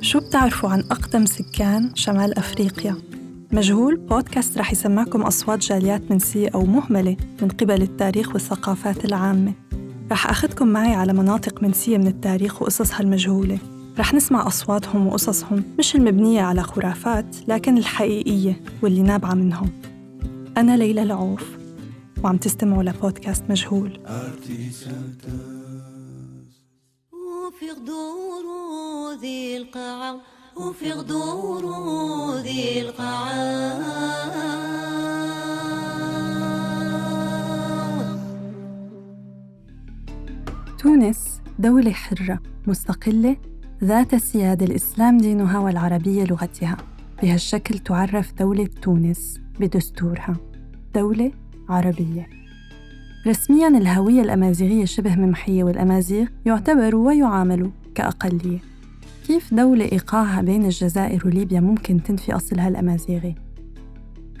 شو بتعرفوا عن أقدم سكان شمال أفريقيا؟ مجهول بودكاست رح يسمعكم أصوات جاليات منسية أو مهملة من قبل التاريخ والثقافات العامة. رح أخذكم معي على مناطق منسية من التاريخ وقصصها المجهولة. رح نسمع أصواتهم وقصصهم مش المبنية على خرافات لكن الحقيقية واللي نابعة منهم. أنا ليلى العوف وعم تستمعوا لبودكاست مجهول. وفي غدور ذي القاع وفي غدور ذي القاع تونس دولة حرة مستقلة ذات السيادة الإسلام دينها والعربية لغتها. بهالشكل تعرف دولة تونس بدستورها. دولة عربية. رسمياً الهوية الأمازيغية شبه ممحية والأمازيغ يعتبروا ويعاملوا كأقلية كيف دولة إيقاعها بين الجزائر وليبيا ممكن تنفي أصلها الأمازيغي؟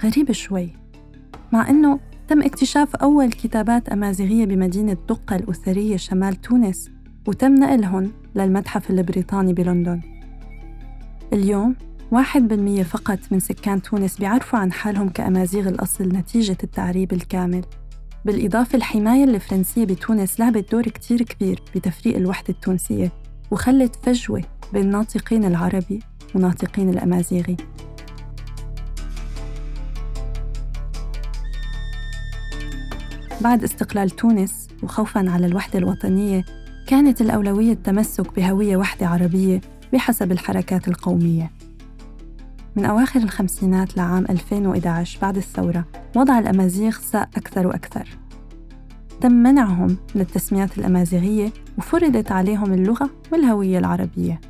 غريب شوي. مع أنه تم اكتشاف أول كتابات أمازيغية بمدينة دقة الأثرية شمال تونس وتم نقلهن للمتحف البريطاني بلندن. اليوم واحد بالمية فقط من سكان تونس بيعرفوا عن حالهم كأمازيغ الأصل نتيجة التعريب الكامل. بالإضافة الحماية الفرنسية بتونس لعبت دور كتير كبير بتفريق الوحدة التونسية وخلت فجوة بين ناطقين العربي وناطقين الأمازيغي. بعد استقلال تونس وخوفاً على الوحدة الوطنية كانت الأولوية التمسك بهوية وحدة عربية بحسب الحركات القومية. من أواخر الخمسينات لعام 2011 بعد الثورة وضع الأمازيغ ساء أكثر وأكثر. تم منعهم من التسميات الأمازيغية وفرضت عليهم اللغة والهوية العربية.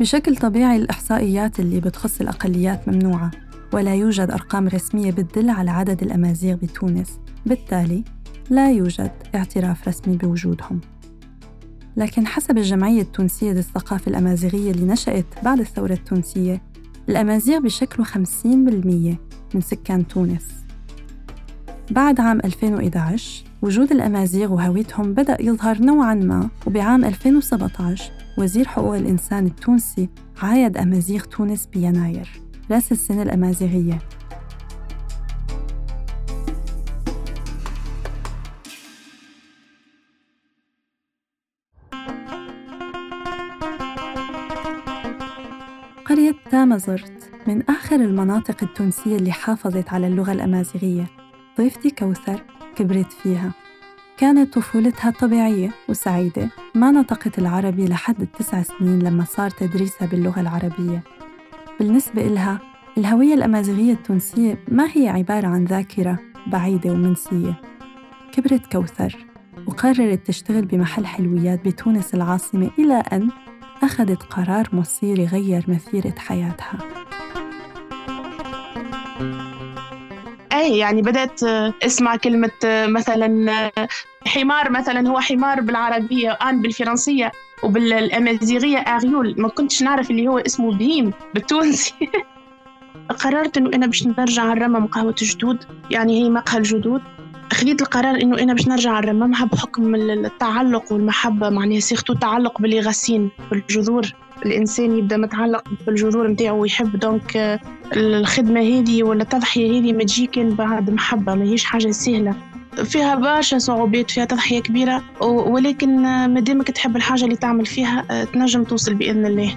بشكل طبيعي الإحصائيات اللي بتخص الأقليات ممنوعة ولا يوجد أرقام رسمية بتدل على عدد الأمازيغ بتونس. بالتالي لا يوجد اعتراف رسمي بوجودهم. لكن حسب الجمعية التونسية للثقافة الأمازيغية اللي نشأت بعد الثورة التونسية الأمازيغ بشكلوا 50% من سكان تونس. بعد عام 2011 وجود الأمازيغ وهويتهم بدأ يظهر نوعاً ما وبعام 2017 وزير حقوق الإنسان التونسي عايد أمازيغ تونس بيناير رأس السنة الأمازيغية. قرية تامزرت من آخر المناطق التونسية اللي حافظت على اللغة الأمازيغية. ضيفتي كوثر كبرت فيها. كانت طفولتها طبيعية وسعيدة. ما نطقت العربي لحد التسع سنين لما صار تدريسها باللغة العربية. بالنسبة إلها الهوية الأمازيغية التونسية ما هي عبارة عن ذاكرة بعيدة ومنسية. كبرت كوثر وقررت تشتغل بمحل حلويات بتونس العاصمة إلى أن أخذت قرار مصيري غير مسيرة حياتها. أي يعني بدأت أسمع كلمة مثلا حمار مثلا هو حمار بالعربية آن بالفرنسية وبالأمازيغية أغيول. ما كنتش نعرف اللي هو اسمه بهيم بالتونسي. قررت إنه أنا باش نرجع على الرمم قهوة جدود. يعني هي مقهى الجدود. خذيت القرار إنه أنا باش نرجع الرمام بحكم التعلق والمحبة معناها سيختو التعلق باللي غاسين بالجذور. الإنسان يبدأ متعلق بالجذور نتاعو ويحب دونك الخدمة هذه ولا التضحية هذه ما تجي كان بعد محبة ما هيش حاجة سهلة. فيها برشا صعوبات فيها تضحية كبيرة ولكن ما دامك تحب الحاجة اللي تعمل فيها تنجم توصل بإذن الله.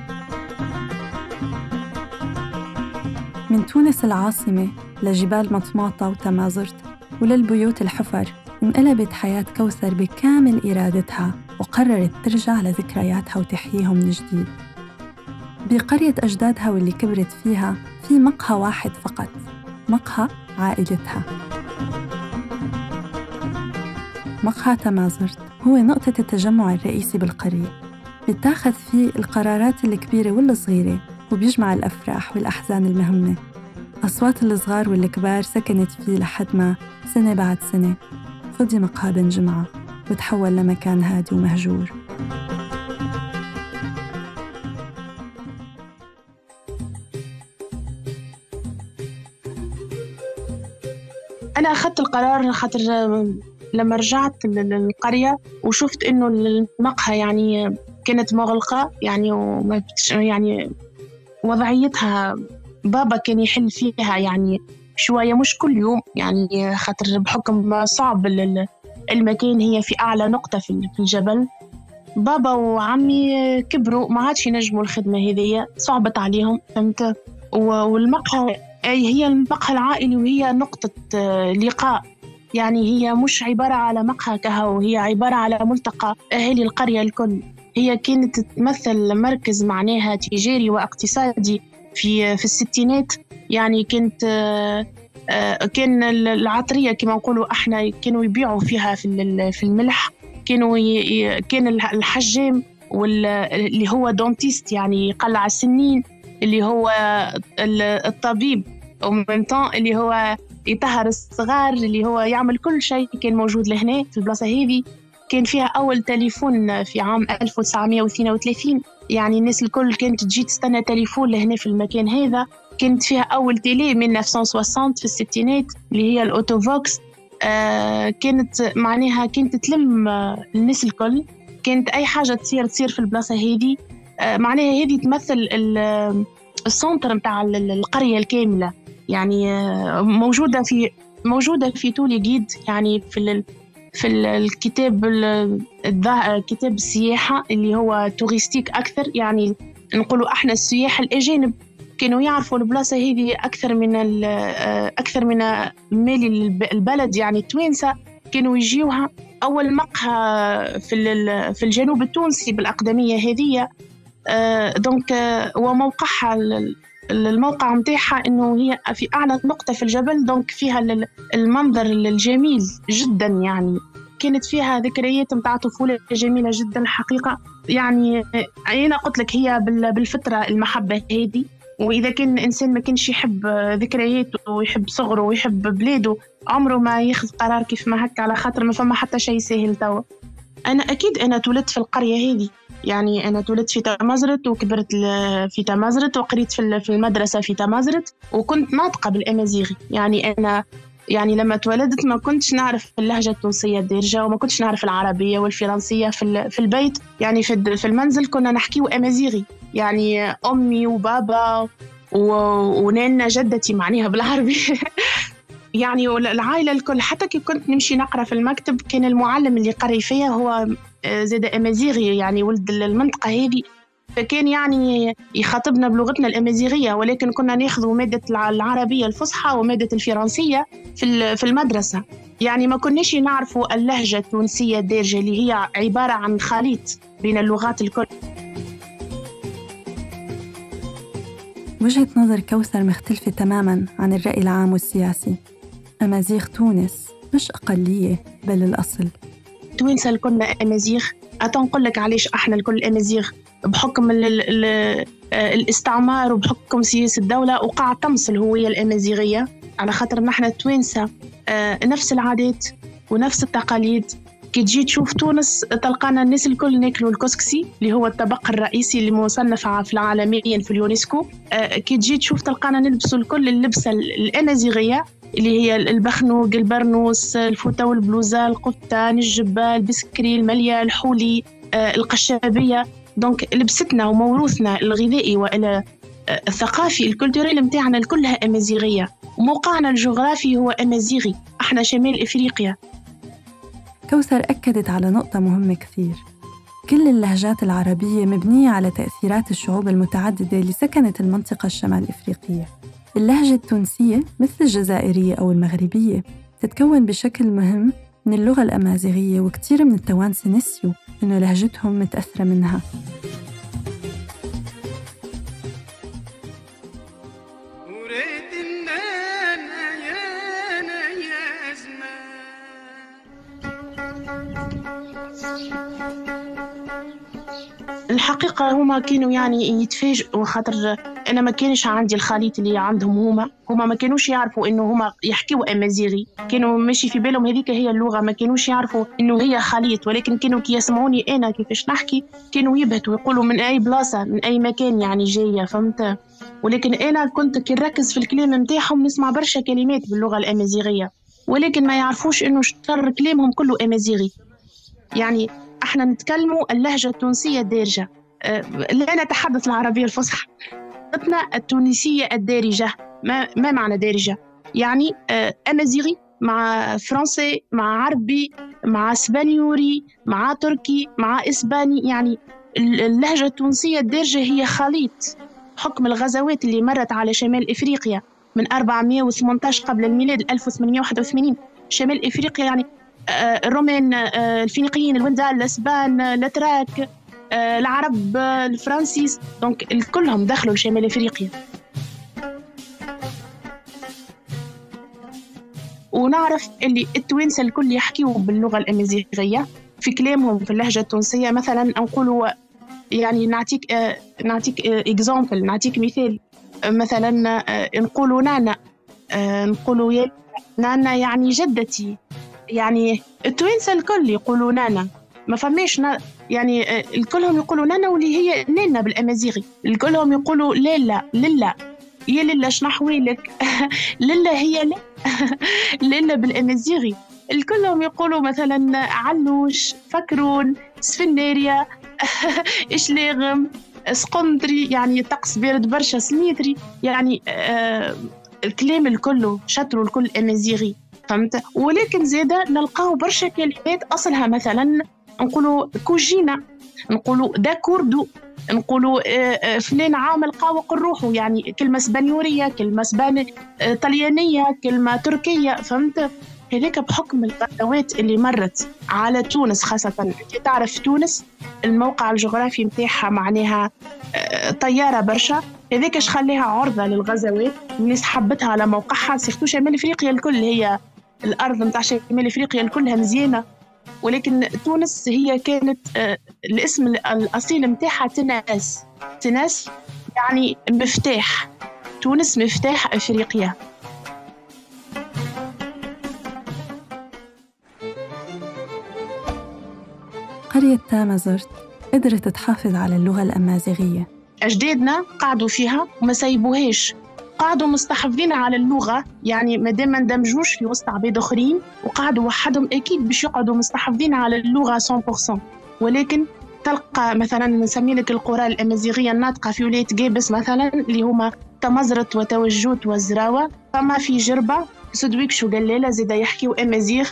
من تونس العاصمة لجبال مطماطة وتمازرت. وللبيوت الحفر انقلبت حياة كوثر بكامل إرادتها وقررت ترجع لذكرياتها وتحييهم من جديد. بقرية أجدادها واللي كبرت فيها في مقهى واحد فقط مقهى عائلتها. مقهى تمازرت هو نقطة التجمع الرئيسي بالقرية. بتاخذ فيه القرارات الكبيرة والصغيرة وبيجمع الأفراح والأحزان المهمة. أصوات الصغار والكبار سكنت فيه لحد ما سنة بعد سنة. فضي مقهى بن جمعة وتحول لمكان هادي ومهجور. أنا أخذت القرار خاطر لما رجعت للقرية وشفت إنه المقهى يعني كانت مغلقة يعني وما يعني وضعيتها بابا كان يحل فيها يعني شوية مش كل يوم يعني خاطر بحكم صعب المكان هي في أعلى نقطة في الجبل. بابا وعمي كبروا ما عادش ينجموا الخدمة هذية صعبت عليهم فهمت؟ والمقهى هي المقهى العائلي وهي نقطة آه، لقاء. يعني هي مش عبارة على مقهى كهو هي عبارة على ملتقى أهالي القرية الكل. هي كانت تمثل مركز معناها تجاري واقتصادي. في في الستينات. يعني كانت آه، آه، كان العطرية كما نقولوا أحنا كانوا يبيعوا فيها في في الملح. كانوا كان الحجام واللي هو دونتيست يعني يقلع السنين اللي هو الطبيب ومن اللي هو يطهر الصغار اللي هو يعمل كل شيء كان موجود لهنا في البلاصة هذه. كان فيها أول تليفون في عام 1932 يعني الناس الكل كانت تجي تستنى تليفون لهنا في المكان هذا. كانت فيها أول télé من 1960 في الستينات اللي هي ال autofocus. آه كانت معناها كانت تلم آه الناس الكل. كانت أي حاجة تصير تصير في البلاصة هذه. آه معناها هذه تمثل ال centre نتاع القرية الكاملة. يعني آه موجودة في موجودة في tous les guides يعني في في الكتاب كتاب السياحة اللي هو touristique أكثر. يعني نقولوا أحنا السياح الأجانب كانوا يعرفوا البلاصة هذه أكثر من آه، أكثر من مالي البلد. يعني التوانسة كانوا يجيوها. أول مقهى في في الجنوب التونسي بالأقدمية هذه donc آه، وموقعها الموقع متاعها إنه هي في أعلى نقطة في الجبل donc فيها المنظر الجميل جدا يعني. كانت فيها ذكريات متاع طفولة جميلة جدا الحقيقة يعني أنا قلت لك هي بالفترة المحبة هذه. وإذا كان الإنسان ما كانش يحب ذكرياته ويحب صغره ويحب بلاده عمره ما ياخذ قرار كيف ما هكا على خاطر ما فما حتى شيء سهل توا. أنا أكيد أنا تولدت في القرية هذه. يعني أنا تولدت في تمازرت وكبرت في تمازرت وقريت في المدرسة في تمازرت وكنت ناطقة بالأمازيغي يعني أنا يعني لما اتولدت ما كنتش نعرف اللهجة التونسية الدارجة وما كنتش نعرف العربية والفرنسية في, في البيت. يعني في, المنزل كنا نحكيو أمازيغي يعني أمي وبابا ونانا جدتي معناها بالعربي. يعني العائلة الكل. حتى كي كنت نمشي نقرأ في المكتب كان المعلم اللي قري فيا هو زاد أمازيغي يعني ولد المنطقة هذه. فكان يعني يخاطبنا بلغتنا الأمازيغية ولكن كنا ناخذ مادة العربية الفصحى ومادة الفرنسية في في المدرسة. يعني ما كناش نعرفوا اللهجة التونسية الدارجة اللي هي عبارة عن خليط بين اللغات الكل. وجهة نظر كوثر مختلفة تماما عن الرأي العام والسياسي. أمازيغ تونس مش أقلية بل الأصل. توانسة الكل أمازيغ أتنقل لك علاش إحنا الكل أمازيغ بحكم ال ال الاستعمار وبحكم سياسة الدولة وقع طمس الهوية الأمازيغية على خاطر نحن التوانسة آه، نفس العادات ونفس التقاليد. كي تجي تشوف تونس تلقانا الناس الكل ناكلوا الكسكسي اللي هو الطبق الرئيسي اللي مصنف في العالميا في اليونسكو. آه، كي تجي تشوف تلقانا نلبسوا الكل اللبسة الأمازيغية اللي هي البخنوق البرنوس الفوطة والبلوزة القطان الجبة البسكري المليا الحولي آه، القشابية. donc لبستنا وموروثنا الغذائي والى آه، الثقافي الكولتوريل متاعنا كلها أمازيغية. وموقعنا الجغرافي هو أمازيغي إحنا شمال إفريقيا. كوثر أكدت على نقطة مهمة كثير. كل اللهجات العربية مبنية على تأثيرات الشعوب المتعددة اللي سكنت المنطقة الشمال إفريقية. اللهجة التونسية مثل الجزائرية أو المغربية تتكون بشكل مهم من اللغة الأمازيغية وكتير من التوانسة نسيوا إنه لهجتهم متأثرة منها. الحقيقة هما كانوا يعني يتفاجئوا خاطر أنا ما كانش عندي الخليط اللي عندهم هما. هما ما كانوش يعرفوا إنه هما يحكيوا أمازيغي. كانوا ماشي في بالهم هذيك هي اللغة ما كانوش يعرفوا إنه هي خليط. ولكن كانوا كي يسمعوني أنا كيفاش نحكي كانوا يبهتوا يقولوا من أي بلاصة من أي مكان يعني جاية فهمت؟ ولكن أنا كنت كي نركز في الكلام نتاعهم نسمع برشا كلمات باللغة الأمازيغية. ولكن ما يعرفوش إنه شطر كلامهم كله أمازيغي. يعني إحنا نتكلموا اللهجة التونسية الدارجة آه، لا نتحدث العربية الفصحى. لغتنا التونسية الدارجة ما, ما معنى دارجة؟ يعني آه، أمازيغي مع فرنسي مع عربي مع إسبانيوري مع تركي مع إسباني. يعني اللهجة التونسية الدارجة هي خليط حكم الغزوات اللي مرت على شمال إفريقيا من 418 قبل الميلاد 1881 شمال إفريقيا يعني الرومان آه، الفينيقيين الوندال الأتراك آه، العرب الفرنسيس. donc كلهم دخلوا لشمال إفريقيا. ونعرف اللي التوانسة الكل يحكيوا باللغة الأمازيغية. في كلامهم في اللهجة التونسية مثلا نقولوا يعني نعطيك آه نعطيك exemple آه نعطيك مثال. آه مثلا آه نقولوا نانا آه نقولوا يا نانا يعني جدتي. يعني التوانسة الكل يقولوا نانا. ما فماش يعني آه الكلهم يقولوا نانا واللي هي نانا بالأمازيغي. الكلهم يقولوا ليلا للا يا للا شنحويلك للا هي لا. للا بالأمازيغي. الكلهم يقولوا مثلا علوش فكرون سفناريا إشلاغم سقندري يعني طقس بارد برشا سنيتري يعني آه الكلام الكل شطروا الكل أمازيغي. فهمت؟ ولكن زيادة نلقاو برشا كلمات أصلها مثلا نقولوا كوجينا نقولوا d'accordo نقولوا آه، آه، فلان عامل قاوق روحه يعني كلمة اسبانيورية كلمة اسباني آه، طليانية كلمة تركية فهمت؟ هذاك بحكم القنوات اللي مرت على تونس خاصة. انت تعرف تونس الموقع الجغرافي متاعها معناها طيارة برشا. هذاك اش خليها عرضة للغزوات الناس حبتها على موقعها. سيختو شمال إفريقيا الكل هي الأرض نتاع شمال إفريقيا الكلها مزيانة. ولكن تونس هي كانت آه، الاسم الأصيل متاعها تناس. تناس يعني مفتاح. تونس مفتاح إفريقيا. قرية تامزرت قدرت تحافظ على اللغة الأمازيغية. أجدادنا قعدوا فيها وما سيبوهاش قعدوا مستحفظين على اللغة. يعني ما دام ما اندمجوش في وسط عباد آخرين وقعدوا وحدهم أكيد باش يقعدوا مستحفظين على اللغة 100% ولكن تلقى مثلا نسمي لك القرى الأمازيغية الناطقة في ولاية جابس مثلا اللي هما تمزرت وتوجوت وزراوة. فما في جربة. سدويك شو زيدا يحكيوا أمازيغ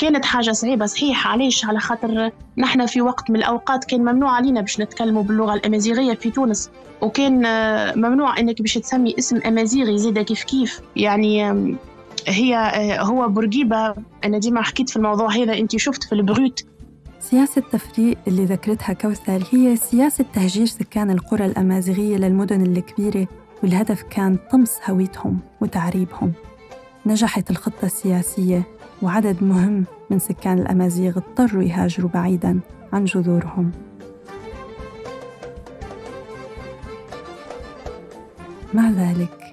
كانت حاجة صعيبة صحيح. علاش؟ على خاطر نحن في وقت من الأوقات كان ممنوع علينا باش نتكلموا باللغة الأمازيغية في تونس. وكان آه، ممنوع إنك باش تسمي اسم أمازيغي زيدا كيف كيف. يعني هي آه، هو بورقيبة. أنا ديما حكيت في الموضوع هذا انت شفت في البروت سياسة التفريق اللي ذكرتها كوثر هي سياسة تهجير سكان القرى الأمازيغية للمدن الكبيرة والهدف كان طمس هويتهم وتعريبهم. نجحت الخطة السياسية وعدد مهم من سكان الأمازيغ اضطروا يهاجروا بعيداً عن جذورهم. مع ذلك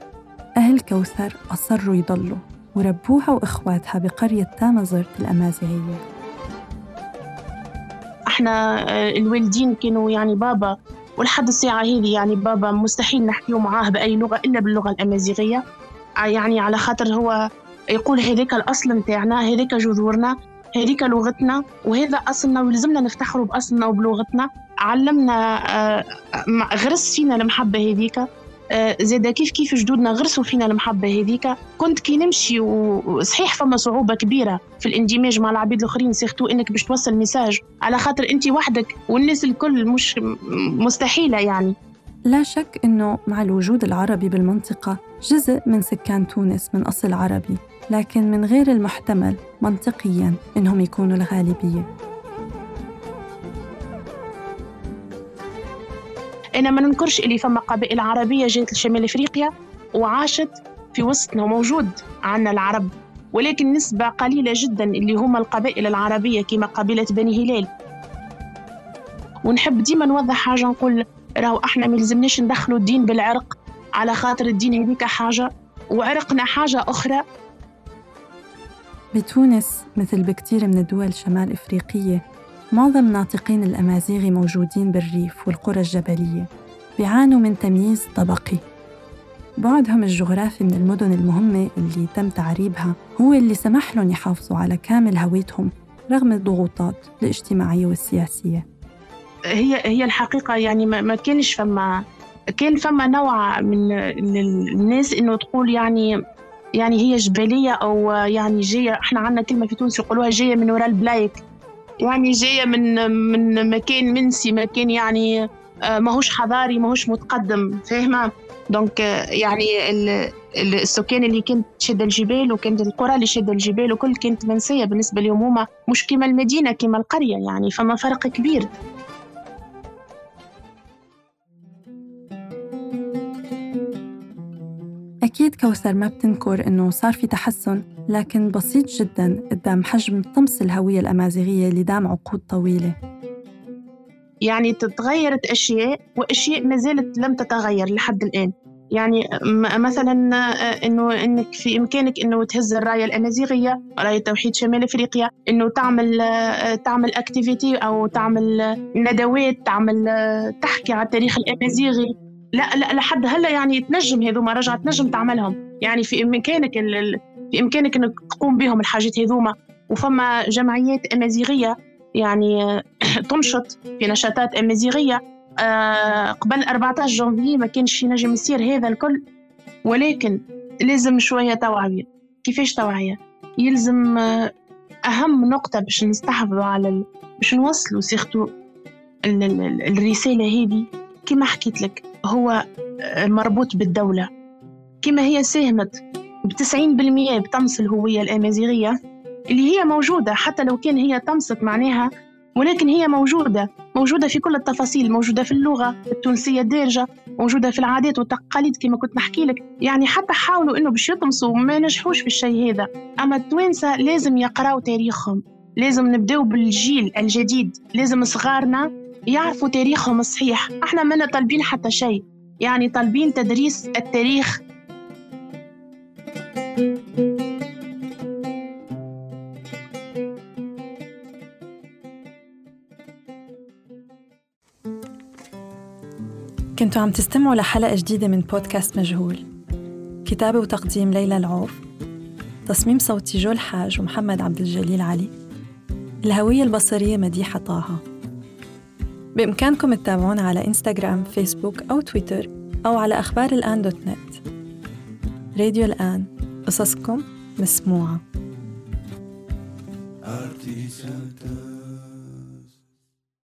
أهل كوثر أصروا يضلوا وربوها وإخواتها بقرية تامزرت الأمازيغية. إحنا آه، الوالدين كانوا يعني بابا ولحد الساعة هذه يعني بابا مستحيل نحكيه معاه بأي لغة إلا باللغة الأمازيغية. آه، يعني على خاطر هو يقول هذاك الأصل متاعنا هذاك جذورنا هذيك لغتنا وهذا أصلنا ولازمنا نفتخروا بأصلنا وبلغتنا. علمنا آه، غرس فينا المحبة هذيك. آه، زاد كيف كيف جدودنا غرسوا فينا المحبة هذيك. كنت كي نمشي وصحيح فما صعوبة كبيرة في الاندماج مع العبيد الآخرين surtout إنك باش توصل message. على خاطر أنت وحدك والناس الكل مش مستحيلة يعني. لا شك أنه مع الوجود العربي بالمنطقة جزء من سكان تونس من أصل عربي لكن من غير المحتمل منطقيا أنهم يكونوا الغالبية. أنا ما ننكرش اللي فما قبائل عربية جات لشمال إفريقيا وعاشت في وسطنا موجود عنا العرب ولكن نسبة قليلة جدا اللي هما القبائل العربية كما قبيلة بني هلال. ونحب ديما نوضح حاجة نقول راهو إحنا ما لازمناش ندخلوا الدين بالعرق على خاطر الدين هذيك حاجة وعرقنا حاجة أخرى. بتونس مثل بكثير من الدول شمال إفريقية معظم ناطقين الأمازيغي موجودين بالريف والقرى الجبلية بيعانوا من تمييز طبقي. بعدهم الجغرافي من المدن المهمة اللي تم تعريبها هو اللي سمح لهم يحافظوا على كامل هويتهم رغم الضغوطات الاجتماعية والسياسية. هي هي الحقيقة يعني ما كانش فما كان فما نوع من الناس إنه تقول يعني يعني هي جبلية أو يعني جاية إحنا عندنا كلمة في تونس يقولوها جاية من وراء البلايك. يعني جاية من من مكان منسي مكان يعني آه، ماهوش حضاري ماهوش متقدم فاهمة؟ donc يعني السكان اللي كانت تشد الجبال وكانت القرى اللي شد الجبال وكل كانت منسية بالنسبة لهم هما مش كما المدينة كما القرية يعني فما فرق كبير. أكيد كوثر ما بتنكر إنه صار في تحسن لكن بسيط جدا قدام حجم طمس الهوية الأمازيغية اللي دام عقود طويلة. يعني تتغيرت أشياء وأشياء ما زالت لم تتغير لحد الآن. يعني مثلا إنه إنك في إمكانك إنه تهز الراية الأمازيغية رايه توحيد شمال إفريقيا إنه تعمل تعمل اكتيفيتي أو تعمل ندوات تعمل تحكي على التاريخ الأمازيغي. لا لا لحد هلا يعني تنجم هذوما رجعت تنجم تعملهم. يعني في إمكانك في إمكانك إنك تقوم بهم الحاجات هذوما. وفما جمعيات أمازيغية يعني تنشط في نشاطات أمازيغية. آه، قبل 14 جونفي ما كانش ينجم يصير هذا الكل. ولكن لازم شوية توعية. كيفاش توعية؟ يلزم آه، أهم نقطة باش نستحفظوا على. باش نوصلوا سيختو الرسالة هذه. كما حكيت لك هو آه، مربوط بالدولة. كما هي ساهمت بتسعين بالمئة بطمس الهوية الأمازيغية اللي هي موجودة حتى لو كان هي طمست معناها ولكن هي موجودة. موجودة في كل التفاصيل موجودة في اللغة التونسية الدارجة موجودة في العادات والتقاليد كما كنت نحكي لك. يعني حتى حاولوا إنه باش يطمسوا ما نجحوش في الشيء هذا. أما التوانسة لازم يقراوا تاريخهم. لازم نبدأو بالجيل الجديد لازم صغارنا يعرفوا تاريخهم الصحيح إحنا ما طالبين حتى شيء. يعني طالبين تدريس التاريخ. كنتوا عم تستمعوا لحلقة جديدة من بودكاست مجهول. كتابة وتقديم ليلى العوف. تصميم صوتي جو الحاج ومحمد عبد الجليل علي. الهوية البصرية مديحة طه. بإمكانكم تتابعونا على إنستغرام فيسبوك أو تويتر أو على أخبار الآن دوت نت. راديو الآن قصصكم مسموعة.